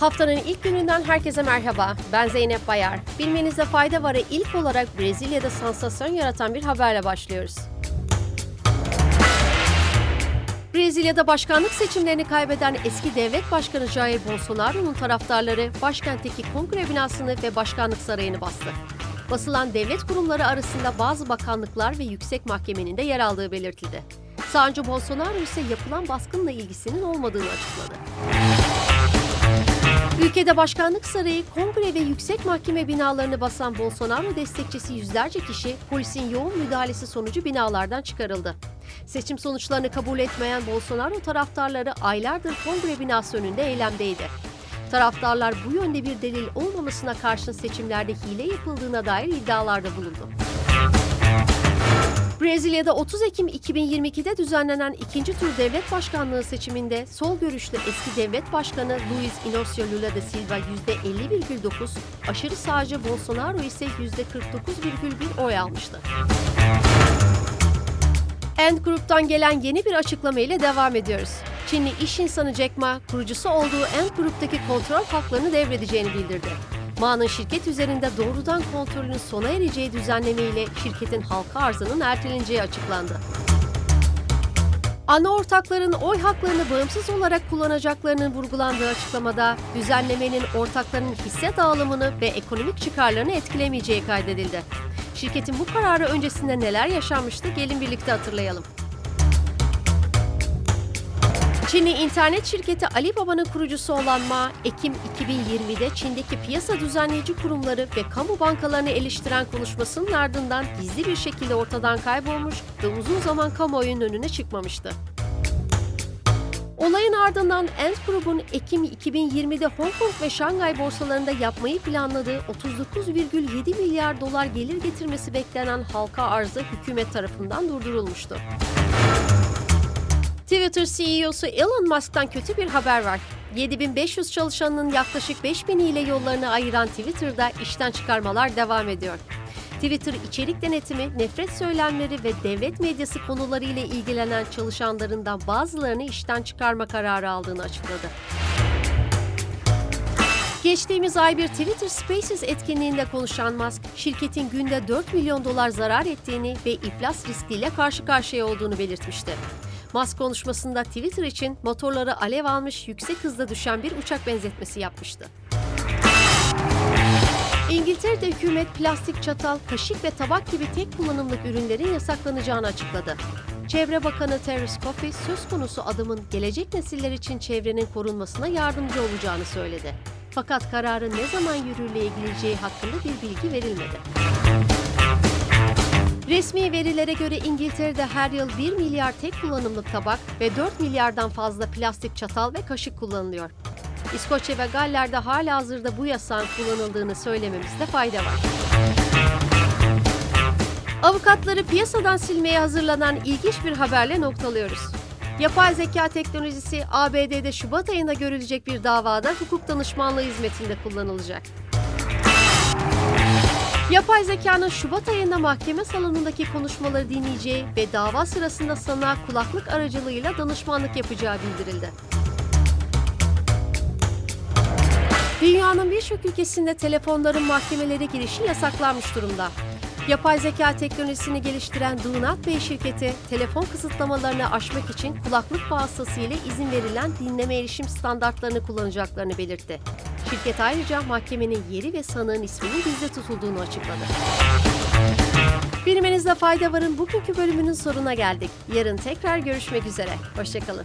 Haftanın ilk gününden herkese merhaba. Ben Zeynep Bayar. Bilmenizde fayda var'a ilk olarak Brezilya'da sansasyon yaratan bir haberle başlıyoruz. Brezilya'da başkanlık seçimlerini kaybeden eski devlet başkanı Jair Bolsonaro'nun taraftarları başkentteki kongre binasını ve başkanlık sarayını bastı. Basılan devlet kurumları arasında bazı bakanlıklar ve yüksek mahkemenin de yer aldığı belirtildi. Sağcı Bolsonaro ise yapılan baskınla ilgisinin olmadığını açıkladı. Ülkede başkanlık sarayı, kongre ve yüksek mahkeme binalarını basan Bolsonaro destekçisi yüzlerce kişi polisin yoğun müdahalesi sonucu binalardan çıkarıldı. Seçim sonuçlarını kabul etmeyen Bolsonaro taraftarları aylardır kongre binası önünde eylemdeydi. Taraftarlar bu yönde bir delil olmamasına karşın seçimlerde hile yapıldığına dair iddialarda bulundu. Brezilya'da 30 Ekim 2022'de düzenlenen ikinci tur devlet başkanlığı seçiminde sol görüşlü eski devlet başkanı Luiz Inácio Lula da Silva %50,9, aşırı sağcı Bolsonaro ise %49,1 oy almıştı. Ant Group'tan gelen yeni bir açıklama ile devam ediyoruz. Çinli iş insanı Jack Ma, kurucusu olduğu Ant Group'taki kontrol haklarını devredeceğini bildirdi. Ma'nın şirket üzerinde doğrudan kontrolünün sona ereceği düzenlemeyle şirketin halka arzının erteleneceği açıklandı. Ana ortakların oy haklarını bağımsız olarak kullanacaklarının vurgulandığı açıklamada düzenlemenin ortakların hisse dağılımını ve ekonomik çıkarlarını etkilemeyeceği kaydedildi. Şirketin bu kararı öncesinde neler yaşanmıştı gelin birlikte hatırlayalım. Çinli internet şirketi Alibaba'nın kurucusu olan Ma, Ekim 2020'de Çin'deki piyasa düzenleyici kurumları ve kamu bankalarını eleştiren konuşmasının ardından gizli bir şekilde ortadan kaybolmuş ve uzun zaman kamuoyunun önüne çıkmamıştı. Olayın ardından Ant Group'un Ekim 2020'de Hong Kong ve Şangay borsalarında yapmayı planladığı 39,7 milyar dolar gelir getirmesi beklenen halka arzı hükümet tarafından durdurulmuştu. Twitter CEO'su Elon Musk'tan kötü bir haber var. 7500 çalışanının yaklaşık 5000 ile yollarını ayıran Twitter'da işten çıkarmalar devam ediyor. Twitter içerik denetimi, nefret söylemleri ve devlet medyası konuları ile ilgilenen çalışanlarından bazılarını işten çıkarma kararı aldığını açıkladı. Geçtiğimiz ay bir Twitter Spaces etkinliğinde konuşan Musk, şirketin günde 4 milyon dolar zarar ettiğini ve iflas riskiyle karşı karşıya olduğunu belirtmişti. Musk konuşmasında Twitter için motorları alev almış yüksek hızda düşen bir uçak benzetmesi yapmıştı. İngiltere'de hükümet plastik çatal, kaşık ve tabak gibi tek kullanımlık ürünlerin yasaklanacağını açıkladı. Çevre Bakanı Terence Coffey söz konusu adımın gelecek nesiller için çevrenin korunmasına yardımcı olacağını söyledi. Fakat kararın ne zaman yürürlüğe gireceği hakkında bir bilgi verilmedi. Resmi verilere göre İngiltere'de her yıl 1 milyar tek kullanımlık tabak ve 4 milyardan fazla plastik çatal ve kaşık kullanılıyor. İskoçya ve Galler'de hala hazırda bu yasağın kullanıldığını söylememizde fayda var. Avukatları piyasadan silmeye hazırlanan ilginç bir haberle noktalıyoruz. Yapay zeka teknolojisi ABD'de Şubat ayında görülecek bir davada hukuk danışmanlığı hizmetinde kullanılacak. Yapay zekanın Şubat ayında mahkeme salonundaki konuşmaları dinleyeceği ve dava sırasında sanığa kulaklık aracılığıyla danışmanlık yapacağı bildirildi. Dünyanın birçok ülkesinde telefonların mahkemelere girişi yasaklanmış durumda. Yapay zeka teknolojisini geliştiren Do Bey şirketi, telefon kısıtlamalarını aşmak için kulaklık vasıtasıyla izin verilen dinleme erişim standartlarını kullanacaklarını belirtti. Şirket ayrıca mahkemenin yeri ve sanığın isminin gizli tutulduğunu açıkladı. Bilmenizde fayda varın bugünkü bölümünün sonuna geldik. Yarın tekrar görüşmek üzere. Hoşçakalın.